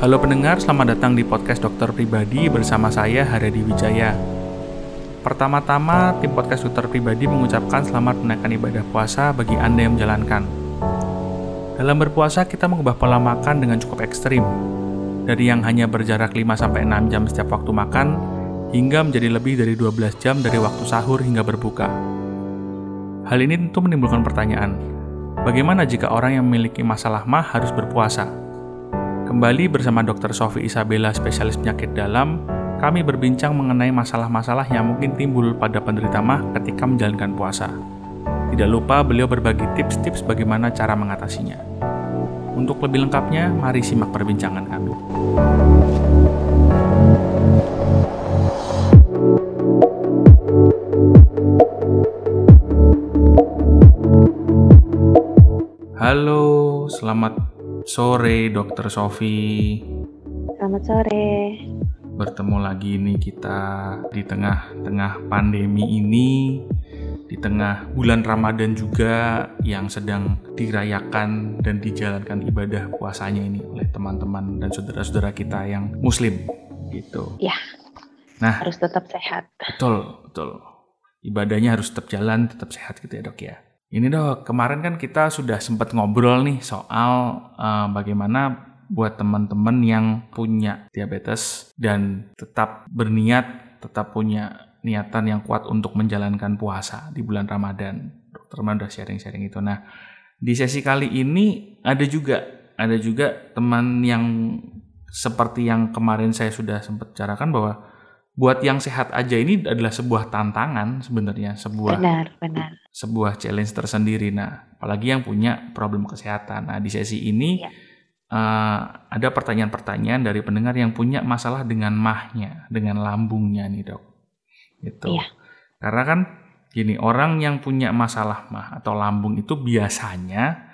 Halo pendengar, selamat datang di podcast Dokter Pribadi bersama saya Haryadi Wijaya. Pertama-tama, tim podcast Dokter Pribadi mengucapkan selamat menaikkan ibadah puasa bagi Anda yang menjalankan. Dalam berpuasa, kita mengubah pola makan dengan cukup ekstrim. Dari yang hanya berjarak 5-6 jam setiap waktu makan, hingga menjadi lebih dari 12 jam dari waktu sahur hingga berbuka. Hal ini tentu menimbulkan pertanyaan, bagaimana jika orang yang memiliki masalah mah harus berpuasa? Kembali bersama Dr. Sofi Isabella, spesialis penyakit dalam, kami berbincang mengenai masalah-masalah yang mungkin timbul pada penderita mah ketika menjalankan puasa. Tidak lupa beliau berbagi tips-tips bagaimana cara mengatasinya. Untuk lebih lengkapnya, mari simak perbincangan kami. Sore Dokter Sofi. Selamat sore. Bertemu lagi nih kita di tengah-tengah pandemi ini, di tengah bulan Ramadan juga yang sedang dirayakan dan dijalankan ibadah puasanya ini oleh teman-teman dan saudara-saudara kita yang muslim gitu. Ya. Nah, harus tetap sehat. Betul, betul. Ibadahnya harus tetap jalan, tetap sehat gitu ya, Dok ya. Ini dok, kemarin kan kita sudah sempat ngobrol nih soal uh, bagaimana buat teman-teman yang punya diabetes dan tetap berniat, tetap punya niatan yang kuat untuk menjalankan puasa di bulan Ramadan. Dokter Man udah sharing-sharing itu. Nah, di sesi kali ini ada juga ada juga teman yang seperti yang kemarin saya sudah sempat bicarakan bahwa buat yang sehat aja ini adalah sebuah tantangan sebenarnya sebuah benar benar sebuah challenge tersendiri nah apalagi yang punya problem kesehatan nah di sesi ini ya. uh, ada pertanyaan-pertanyaan dari pendengar yang punya masalah dengan mahnya dengan lambungnya nih dok gitu ya. karena kan gini orang yang punya masalah mah atau lambung itu biasanya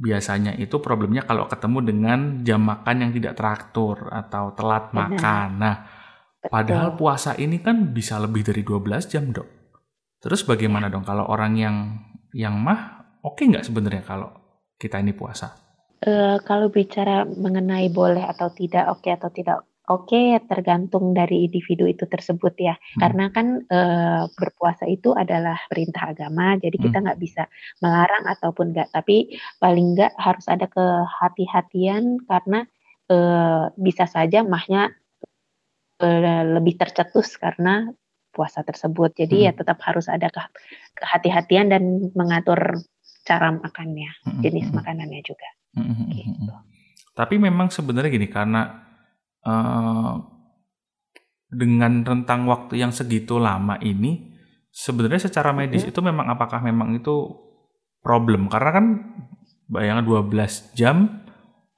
biasanya itu problemnya kalau ketemu dengan jam makan yang tidak teratur atau telat benar. makan nah Padahal puasa ini kan bisa lebih dari 12 jam, Dok. Terus bagaimana dong kalau orang yang yang mah oke okay nggak sebenarnya kalau kita ini puasa? Uh, kalau bicara mengenai boleh atau tidak, oke okay atau tidak oke okay, tergantung dari individu itu tersebut ya. Hmm. Karena kan uh, berpuasa itu adalah perintah agama, jadi hmm. kita nggak bisa melarang ataupun nggak. Tapi paling nggak harus ada kehati-hatian karena uh, bisa saja mahnya lebih tercetus karena puasa tersebut. Jadi ya hmm. ya tetap harus ada ke kehati-hatian dan mengatur cara makannya, hmm. jenis hmm. makanannya juga. Hmm. hmm gitu. Tapi memang sebenarnya gini karena uh, dengan rentang waktu yang segitu lama ini sebenarnya secara medis hmm. itu memang apakah memang itu problem karena kan bayangan 12 jam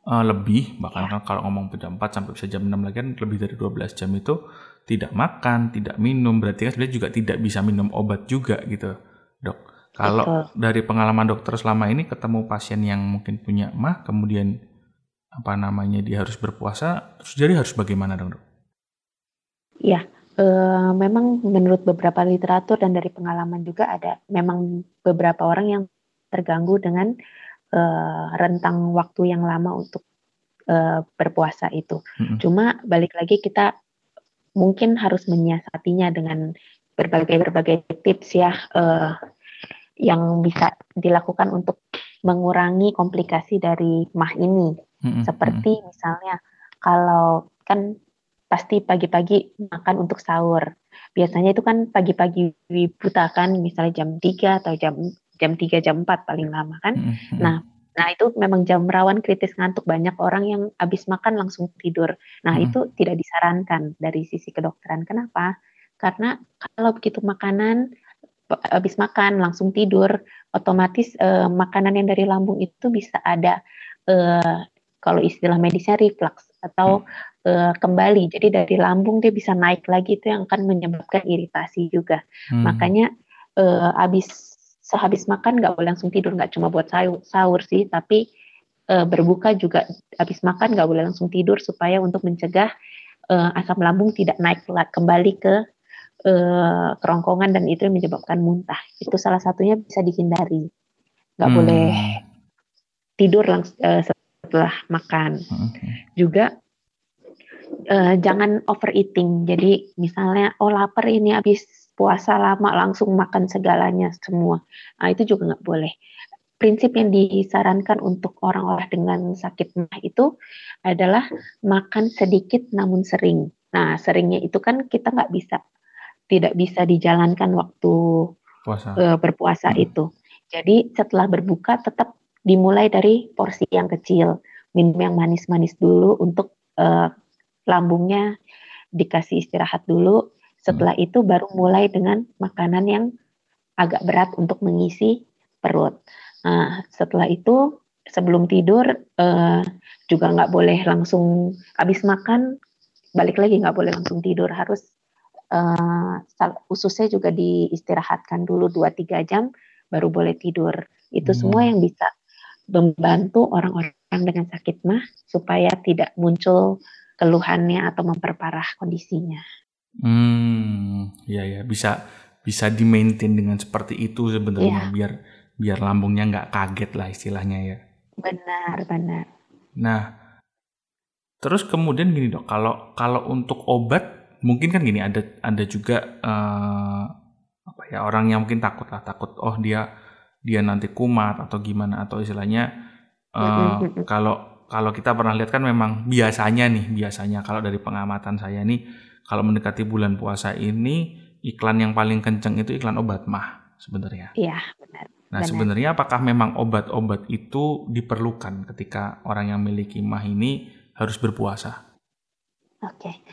uh, lebih bahkan kan kalau ngomong jam 4 sampai bisa jam 6 lagi kan lebih dari 12 jam itu tidak makan, tidak minum berarti kan sebenarnya juga tidak bisa minum obat juga gitu, Dok. Kalau Betul. dari pengalaman dokter selama ini ketemu pasien yang mungkin punya mah kemudian apa namanya dia harus berpuasa terus jadi harus bagaimana dong, Dok? Iya, e, memang menurut beberapa literatur dan dari pengalaman juga ada memang beberapa orang yang terganggu dengan uh, rentang waktu yang lama untuk uh, berpuasa itu. Mm-hmm. Cuma balik lagi kita mungkin harus menyiasatinya dengan berbagai berbagai tips ya uh, yang bisa dilakukan untuk mengurangi komplikasi dari mah ini. Mm-hmm. Seperti misalnya kalau kan pasti pagi-pagi makan untuk sahur. Biasanya itu kan pagi-pagi buta kan, misalnya jam 3 atau jam jam 3 jam 4 paling lama kan. Mm-hmm. Nah, nah itu memang jam rawan kritis ngantuk banyak orang yang habis makan langsung tidur. Nah, mm-hmm. itu tidak disarankan dari sisi kedokteran. Kenapa? Karena kalau begitu makanan habis makan langsung tidur, otomatis eh, makanan yang dari lambung itu bisa ada eh, kalau istilah medisnya reflux atau hmm. uh, kembali. Jadi dari lambung dia bisa naik lagi itu yang akan menyebabkan iritasi juga. Hmm. Makanya uh, habis sehabis makan nggak boleh langsung tidur nggak cuma buat sahur, sahur sih tapi e, berbuka juga habis makan nggak boleh langsung tidur supaya untuk mencegah e, asam lambung tidak naik kembali ke e, kerongkongan dan itu yang menyebabkan muntah itu salah satunya bisa dihindari nggak hmm. boleh tidur langsung e, setelah makan okay. juga uh, jangan overeating. Jadi misalnya oh lapar ini habis puasa lama langsung makan segalanya semua. Nah, itu juga nggak boleh. Prinsip yang disarankan untuk orang-orang dengan sakit mah itu adalah makan sedikit namun sering. Nah, seringnya itu kan kita nggak bisa, tidak bisa dijalankan waktu Puasa. Uh, berpuasa hmm. itu. Jadi setelah berbuka tetap dimulai dari porsi yang kecil, minum yang manis-manis dulu untuk uh, lambungnya dikasih istirahat dulu. Setelah hmm. itu baru mulai dengan makanan yang agak berat untuk mengisi perut. Nah, setelah itu sebelum tidur uh, juga nggak boleh langsung habis makan balik lagi nggak boleh langsung tidur harus uh, ususnya juga diistirahatkan dulu 2-3 jam baru boleh tidur itu hmm. semua yang bisa membantu orang-orang dengan sakit mah supaya tidak muncul keluhannya atau memperparah kondisinya. Hmm, ya ya bisa bisa di maintain dengan seperti itu sebenarnya ya. biar biar lambungnya nggak kaget lah istilahnya ya. Benar benar. Nah, terus kemudian gini dok, kalau kalau untuk obat mungkin kan gini ada ada juga uh, apa ya orang yang mungkin takut lah takut oh dia dia nanti kumat atau gimana atau istilahnya uh, kalau kalau kita pernah lihat kan memang biasanya nih biasanya kalau dari pengamatan saya nih kalau mendekati bulan puasa ini iklan yang paling kenceng itu iklan obat mah sebenarnya. Iya benar. Nah sebenarnya apakah memang obat-obat itu diperlukan ketika orang yang memiliki mah ini harus berpuasa? Oke,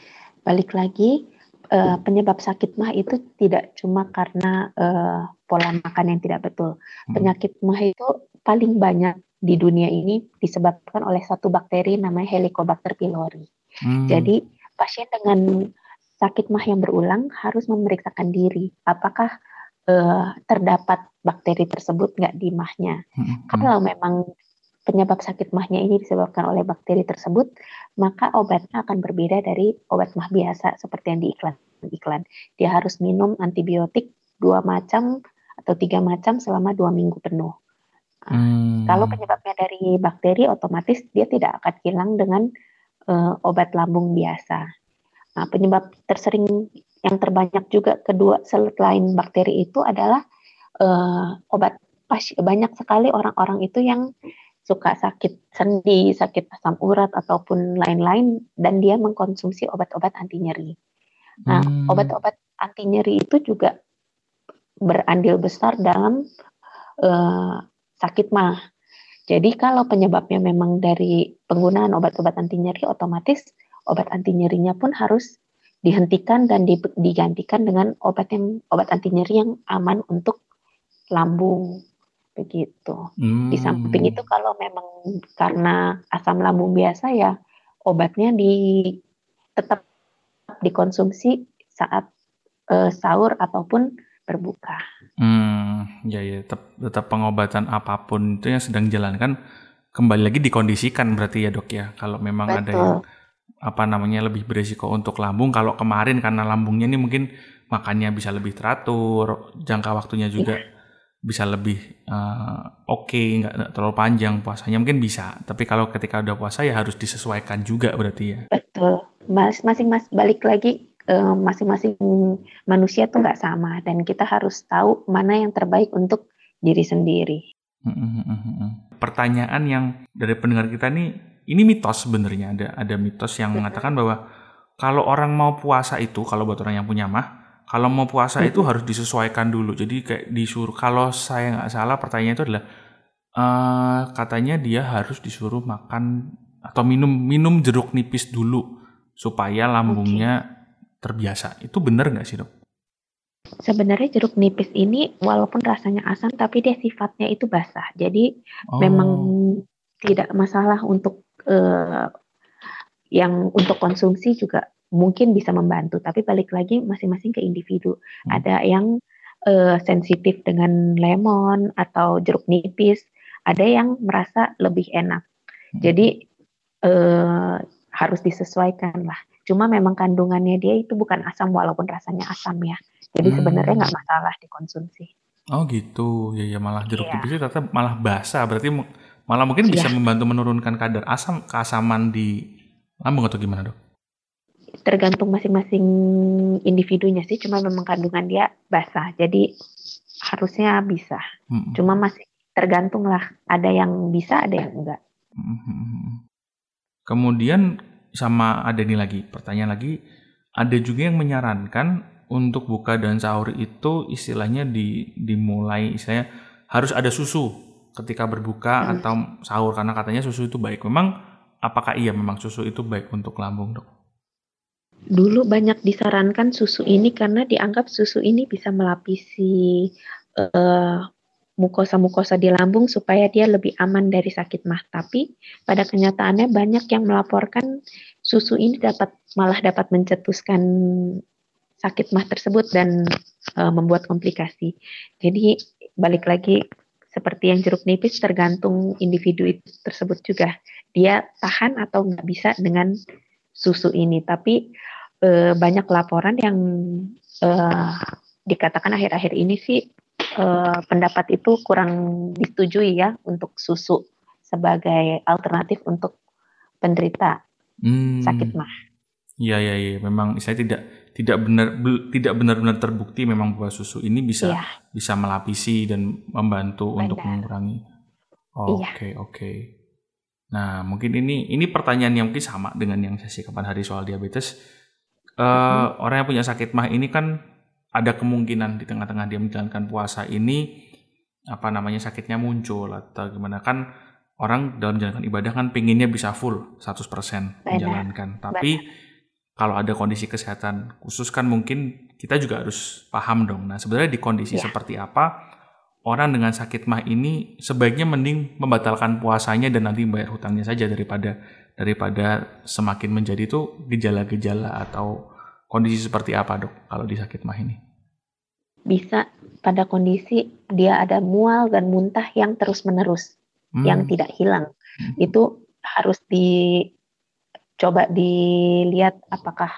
balik lagi uh, penyebab sakit mah itu tidak cuma karena uh, pola makan yang tidak betul. Hmm. Penyakit mah itu paling banyak di dunia ini disebabkan oleh satu bakteri namanya Helicobacter pylori. Hmm. Jadi pasien dengan sakit mah yang berulang harus memeriksakan diri apakah uh, terdapat bakteri tersebut nggak di mahnya. Hmm. Kalau memang penyebab sakit mahnya ini disebabkan oleh bakteri tersebut, maka obatnya akan berbeda dari obat mah biasa seperti yang di iklan. Dia harus minum antibiotik dua macam atau tiga macam selama dua minggu penuh. Nah, hmm. Kalau penyebabnya dari bakteri, otomatis dia tidak akan hilang dengan uh, obat lambung biasa. Nah, penyebab tersering yang terbanyak juga kedua selain bakteri itu adalah uh, obat banyak sekali orang-orang itu yang suka sakit sendi, sakit asam urat ataupun lain-lain dan dia mengkonsumsi obat-obat anti nyeri. Nah, hmm. obat-obat anti nyeri itu juga berandil besar dalam uh, sakit mah. Jadi kalau penyebabnya memang dari penggunaan obat-obat anti nyeri, otomatis obat anti nyerinya pun harus dihentikan dan digantikan dengan obat yang obat anti nyeri yang aman untuk lambung begitu. Hmm. Di samping itu kalau memang karena asam lambung biasa ya obatnya di tetap dikonsumsi saat uh, sahur ataupun berbuka. Hmm, ya ya tetap, tetap pengobatan apa pun itu yang sedang jalankan kembali lagi dikondisikan berarti ya dok ya kalau memang Betul. ada yang apa namanya lebih berisiko untuk lambung kalau kemarin karena lambungnya ini mungkin makannya bisa lebih teratur jangka waktunya juga ya. bisa lebih uh, oke okay, nggak terlalu panjang puasanya mungkin bisa tapi kalau ketika udah puasa ya harus disesuaikan juga berarti ya betul mas masing mas balik lagi masing-masing manusia tuh nggak sama dan kita harus tahu mana yang terbaik untuk diri sendiri. Pertanyaan yang dari pendengar kita nih, ini mitos sebenarnya. Ada ada mitos yang mengatakan bahwa kalau orang mau puasa itu, kalau buat orang yang punya mah, kalau mau puasa itu harus disesuaikan dulu. Jadi kayak disuruh, kalau saya nggak salah pertanyaan itu adalah uh, katanya dia harus disuruh makan atau minum minum jeruk nipis dulu supaya lambungnya terbiasa. Itu benar nggak sih dok? Sebenarnya jeruk nipis ini walaupun rasanya asam tapi dia sifatnya itu basah. Jadi oh. memang tidak masalah untuk uh, yang untuk konsumsi juga mungkin bisa membantu. Tapi balik lagi masing-masing ke individu. Hmm. Ada yang uh, sensitif dengan lemon atau jeruk nipis. Ada yang merasa lebih enak. Hmm. Jadi uh, harus disesuaikan lah. Cuma memang kandungannya dia itu bukan asam walaupun rasanya asam ya. Jadi hmm. sebenarnya nggak masalah dikonsumsi. Oh gitu, ya ya malah jeruk yeah. nipis ternyata malah basah, berarti malah mungkin bisa yeah. membantu menurunkan kadar asam keasaman di lambung atau gimana dok? tergantung masing-masing individunya sih, cuma memang kandungan dia basah, jadi harusnya bisa. Hmm. Cuma masih tergantung lah, ada yang bisa, ada yang enggak. Hmm. Kemudian sama ada nih lagi pertanyaan lagi, ada juga yang menyarankan untuk buka dan sahur itu istilahnya di, dimulai istilahnya harus ada susu ketika berbuka hmm. atau sahur karena katanya susu itu baik. Memang apakah iya memang susu itu baik untuk lambung dok? Dulu banyak disarankan susu ini karena dianggap susu ini bisa melapisi uh, mukosa-mukosa di lambung supaya dia lebih aman dari sakit mah. Tapi pada kenyataannya banyak yang melaporkan susu ini dapat malah dapat mencetuskan sakit mah tersebut dan uh, membuat komplikasi. Jadi balik lagi seperti yang jeruk nipis tergantung individu itu tersebut juga dia tahan atau nggak bisa dengan susu ini. Tapi uh, banyak laporan yang uh, dikatakan akhir-akhir ini sih uh, pendapat itu kurang disetujui ya untuk susu sebagai alternatif untuk penderita hmm. sakit mah. Iya iya iya, memang saya tidak tidak benar tidak benar-benar terbukti memang bahwa susu ini bisa ya. bisa melapisi dan membantu Benar. untuk mengurangi. Oke iya. oke. Okay. Nah mungkin ini ini pertanyaan yang mungkin sama dengan yang sesi kapan hari soal diabetes uh, orang yang punya sakit mah ini kan ada kemungkinan di tengah-tengah dia menjalankan puasa ini apa namanya sakitnya muncul atau gimana. Kan orang dalam menjalankan ibadah kan pinginnya bisa full 100% menjalankan. Tapi kalau ada kondisi kesehatan khusus kan mungkin kita juga harus paham dong. Nah sebenarnya di kondisi ya. seperti apa orang dengan sakit mah ini sebaiknya mending membatalkan puasanya dan nanti bayar hutangnya saja daripada daripada semakin menjadi itu gejala-gejala atau kondisi seperti apa dok kalau di sakit mah ini? Bisa pada kondisi dia ada mual dan muntah yang terus-menerus, hmm. yang tidak hilang. Hmm. Itu harus dicoba dilihat apakah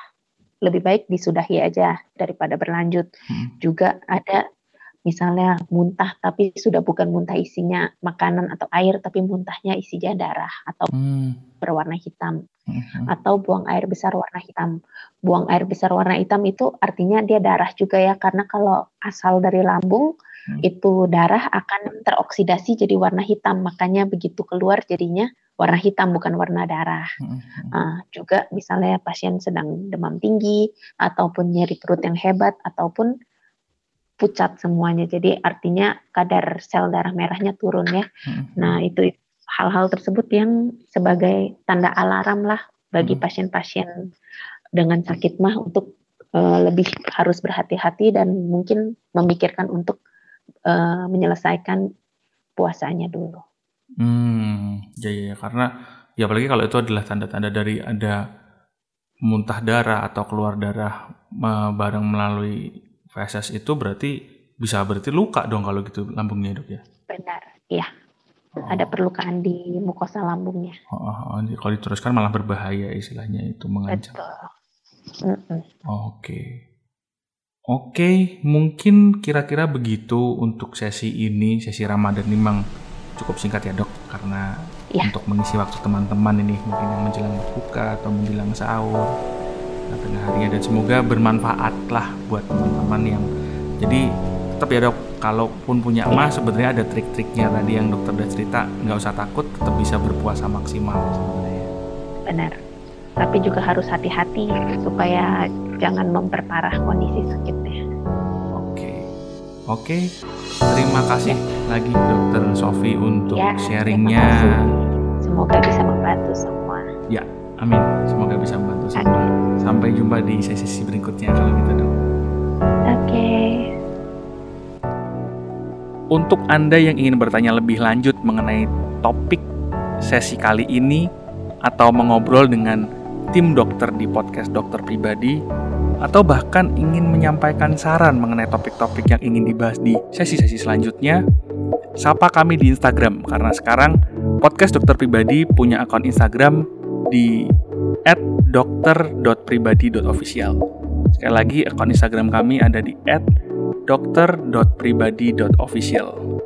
lebih baik disudahi aja daripada berlanjut. Hmm. Juga ada misalnya muntah tapi sudah bukan muntah isinya makanan atau air tapi muntahnya isinya darah atau hmm. berwarna hitam hmm. atau buang air besar warna hitam. Buang air besar warna hitam itu artinya dia darah juga ya karena kalau asal dari lambung hmm. itu darah akan teroksidasi jadi warna hitam makanya begitu keluar jadinya warna hitam bukan warna darah. Hmm. Uh, juga misalnya pasien sedang demam tinggi ataupun nyeri perut yang hebat ataupun pucat semuanya. Jadi artinya kadar sel darah merahnya turun ya. Hmm. Nah, itu hal-hal tersebut yang sebagai tanda alarm lah bagi hmm. pasien-pasien dengan sakit mah untuk uh, lebih harus berhati-hati dan mungkin memikirkan untuk uh, menyelesaikan puasanya dulu. Hmm, ya, ya, ya karena ya apalagi kalau itu adalah tanda-tanda dari ada muntah darah atau keluar darah uh, bareng melalui feses itu berarti bisa berarti luka dong kalau gitu lambungnya dok ya? Benar, iya. Oh. Ada perlukaan di mukosa lambungnya. Oh, oh, oh. Kalau diteruskan malah berbahaya istilahnya itu mengancam. Betul. Oke. Okay. Oke, okay, mungkin kira-kira begitu untuk sesi ini, sesi Ramadan ini memang cukup singkat ya dok, karena ya. untuk mengisi waktu teman-teman ini mungkin yang menjelang buka atau menjelang sahur tengah harinya. Dan semoga bermanfaat lah buat teman-teman yang jadi tetap ya dok kalaupun punya emas sebenarnya ada trik-triknya tadi yang dokter udah cerita. Nggak usah takut tetap bisa berpuasa maksimal sebenarnya. Benar. Tapi juga harus hati-hati supaya jangan memperparah kondisi sakitnya. Oke. Oke. Terima kasih lagi dokter Sofi untuk ya, sharingnya. semoga bisa membantu semua. Ya Amin. Semoga bisa membantu semua. Sampai jumpa di sesi-sesi berikutnya kalau gitu dong. Oke. Okay. Untuk Anda yang ingin bertanya lebih lanjut mengenai topik sesi kali ini atau mengobrol dengan tim dokter di podcast dokter pribadi atau bahkan ingin menyampaikan saran mengenai topik-topik yang ingin dibahas di sesi-sesi selanjutnya, sapa kami di Instagram karena sekarang podcast dokter pribadi punya akun Instagram di @dokter.pribadi.official. Sekali lagi akun Instagram kami ada di @dokter.pribadi.official.